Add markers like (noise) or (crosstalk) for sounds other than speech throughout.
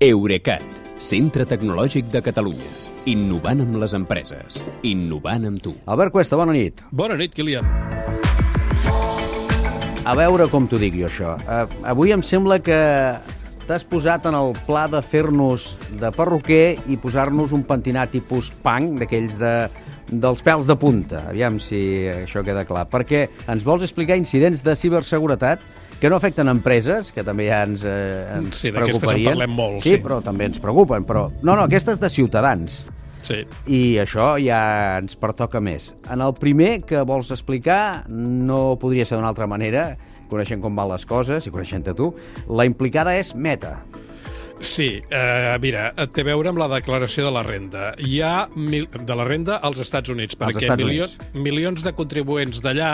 Eurecat, centre tecnològic de Catalunya. Innovant amb les empreses. Innovant amb tu. Albert Cuesta, bona nit. Bona nit, Kilian. A veure com t'ho dic jo, això. Uh, avui em sembla que t'has posat en el pla de fer-nos de perruquer i posar-nos un pentinat tipus punk, d'aquells de, dels pèls de punta. Aviam si això queda clar. Perquè ens vols explicar incidents de ciberseguretat que no afecten empreses, que també ja ens, eh, ens Sí, en preocuparien. parlem molt, sí, sí. però també ens preocupen. Però... No, no, aquestes de ciutadans. Sí. I això ja ens pertoca més. En el primer que vols explicar no podria ser d'una altra manera, coneixent com van les coses i coneixent-te tu. La implicada és Meta. Sí, eh, mira, té a veure amb la declaració de la renda. Hi ha mil, de la renda als Estats Units, perquè Estats milions, milions de contribuents d'allà,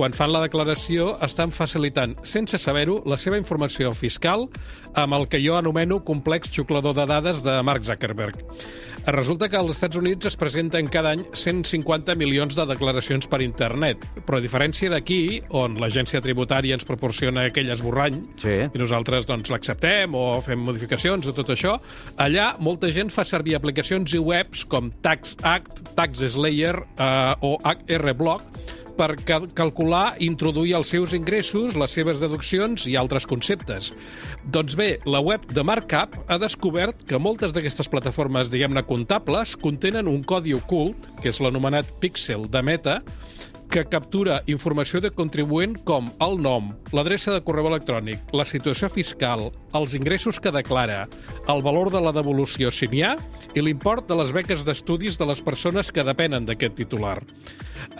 quan fan la declaració, estan facilitant, sense saber-ho, la seva informació fiscal amb el que jo anomeno complex xuclador de dades de Mark Zuckerberg. Resulta que als Estats Units es presenten cada any 150 milions de declaracions per internet, però a diferència d'aquí, on l'agència tributària ens proporciona aquell esborrany, Sí. i nosaltres doncs, l'acceptem o fem modificacions o tot això, allà molta gent fa servir aplicacions i webs com Tax Act, Tax Slayer eh, o HRBlock per cal calcular i introduir els seus ingressos, les seves deduccions i altres conceptes. Doncs bé, la web de Markup ha descobert que moltes d'aquestes plataformes, diguem-ne, comptables, contenen un codi ocult, que és l'anomenat píxel de Meta, que captura informació de contribuent com el nom, l'adreça de correu electrònic, la situació fiscal, els ingressos que declara, el valor de la devolució si n'hi ha i l'import de les beques d'estudis de les persones que depenen d'aquest titular.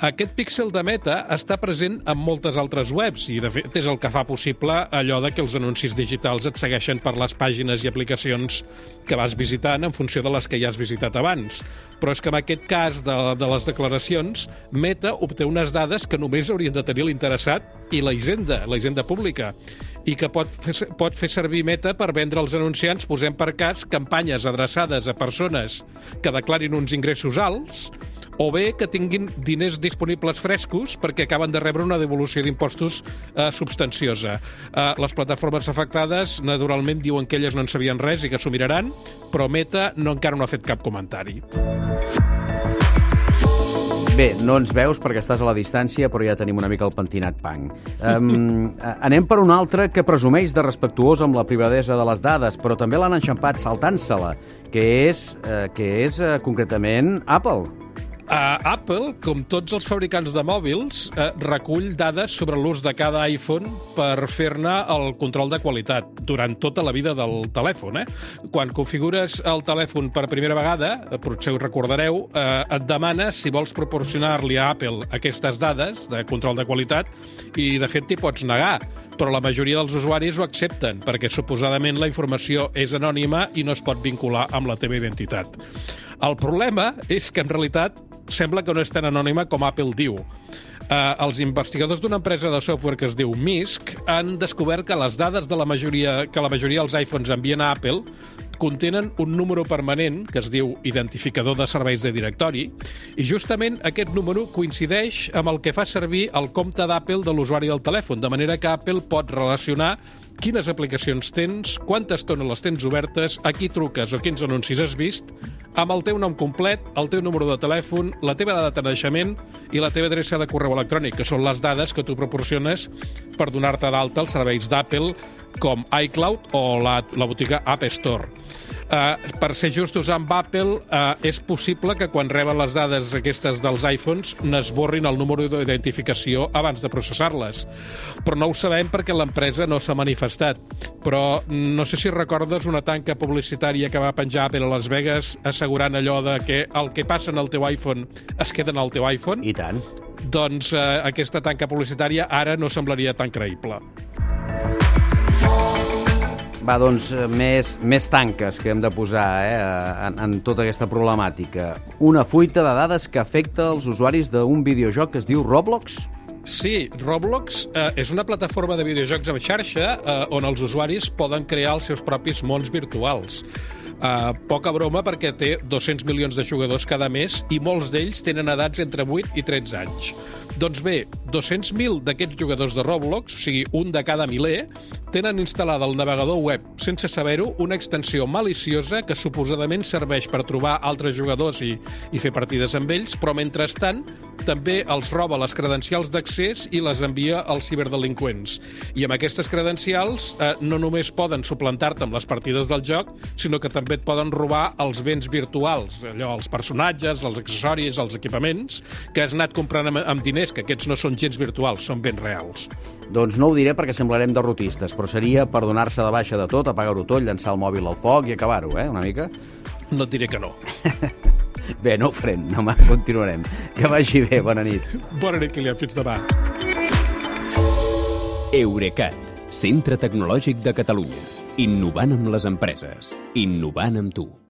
Aquest píxel de meta està present en moltes altres webs i, de fet, és el que fa possible allò de que els anuncis digitals et segueixen per les pàgines i aplicacions que vas visitant en funció de les que ja has visitat abans. Però és que en aquest cas de, de les declaracions, Meta obté unes dades que només haurien de tenir l'interessat i la Hisenda, la Hisenda pública, i que pot fer, pot fer servir Meta per vendre als anunciants, posem per cas, campanyes adreçades a persones que declarin uns ingressos alts o bé que tinguin diners disponibles frescos perquè acaben de rebre una devolució d'impostos eh, substanciosa. Eh, les plataformes afectades, naturalment, diuen que elles no en sabien res i que s'ho miraran, però Meta no, encara no ha fet cap comentari. Bé, no ens veus perquè estàs a la distància, però ja tenim una mica el pentinat punk. Um, (laughs) anem per un altre que presumeix de respectuós amb la privadesa de les dades, però també l'han enxampat saltant-se-la, que és, eh, que és eh, concretament Apple. Uh, Apple, com tots els fabricants de mòbils, uh, recull dades sobre l'ús de cada iPhone per fer-ne el control de qualitat durant tota la vida del telèfon. Eh? Quan configures el telèfon per primera vegada, eh, potser ho recordareu, uh, et demana si vols proporcionar-li a Apple aquestes dades de control de qualitat i, de fet, t'hi pots negar però la majoria dels usuaris ho accepten perquè suposadament la informació és anònima i no es pot vincular amb la teva identitat. El problema és que en realitat sembla que no és tan anònima com Apple diu. Uh, els investigadors d'una empresa de software que es diu MISC han descobert que les dades de la majoria que la majoria dels iPhones envien a Apple contenen un número permanent que es diu identificador de serveis de directori i justament aquest número coincideix amb el que fa servir el compte d'Apple de l'usuari del telèfon, de manera que Apple pot relacionar quines aplicacions tens, quanta estona les tens obertes, a qui truques o quins anuncis. Has vist, amb el teu nom complet, el teu número de telèfon, la teva data de naixement i la teva adreça de correu electrònic, que són les dades que tu proporciones per donar-te d'alta els serveis d'Apple com iCloud o la, la botiga App Store. Uh, per ser justos amb Apple, uh, és possible que quan reben les dades aquestes dels iPhones n'esborrin el número d'identificació abans de processar-les. Però no ho sabem perquè l'empresa no s'ha manifestat. Però no sé si recordes una tanca publicitària que va penjar Apple a Las Vegas assegurant allò de que el que passa en el teu iPhone es queda en el teu iPhone? I tant. Doncs uh, aquesta tanca publicitària ara no semblaria tan creïble. Va, doncs, més, més tanques que hem de posar eh, en, en tota aquesta problemàtica. Una fuita de dades que afecta els usuaris d'un videojoc que es diu Roblox? Sí, Roblox eh, és una plataforma de videojocs en xarxa eh, on els usuaris poden crear els seus propis mons virtuals. Uh, poca broma perquè té 200 milions de jugadors cada mes i molts d'ells tenen edats entre 8 i 13 anys. Doncs bé, 200.000 d'aquests jugadors de Roblox, o sigui, un de cada miler, tenen instal·lada al navegador web, sense saber-ho, una extensió maliciosa que suposadament serveix per trobar altres jugadors i, i fer partides amb ells, però mentrestant també els roba les credencials d'accés i les envia als ciberdelinqüents. I amb aquestes credencials eh, no només poden suplantar-te amb les partides del joc, sinó que també et poden robar els béns virtuals, allò, els personatges, els accessoris, els equipaments, que has anat comprant amb, amb diners, que aquests no són gens virtuals, són béns reals. Doncs no ho diré perquè semblarem derrotistes, però seria per donar-se de baixa de tot, apagar-ho tot, llançar el mòbil al foc i acabar-ho, eh, una mica? No et diré que no. (laughs) Bé, no ho farem, demà continuarem. Que vagi bé, bona nit. Bona nit, Kilian, fins demà. Eurecat, centre tecnològic de Catalunya. Innovant amb les empreses. Innovant amb tu.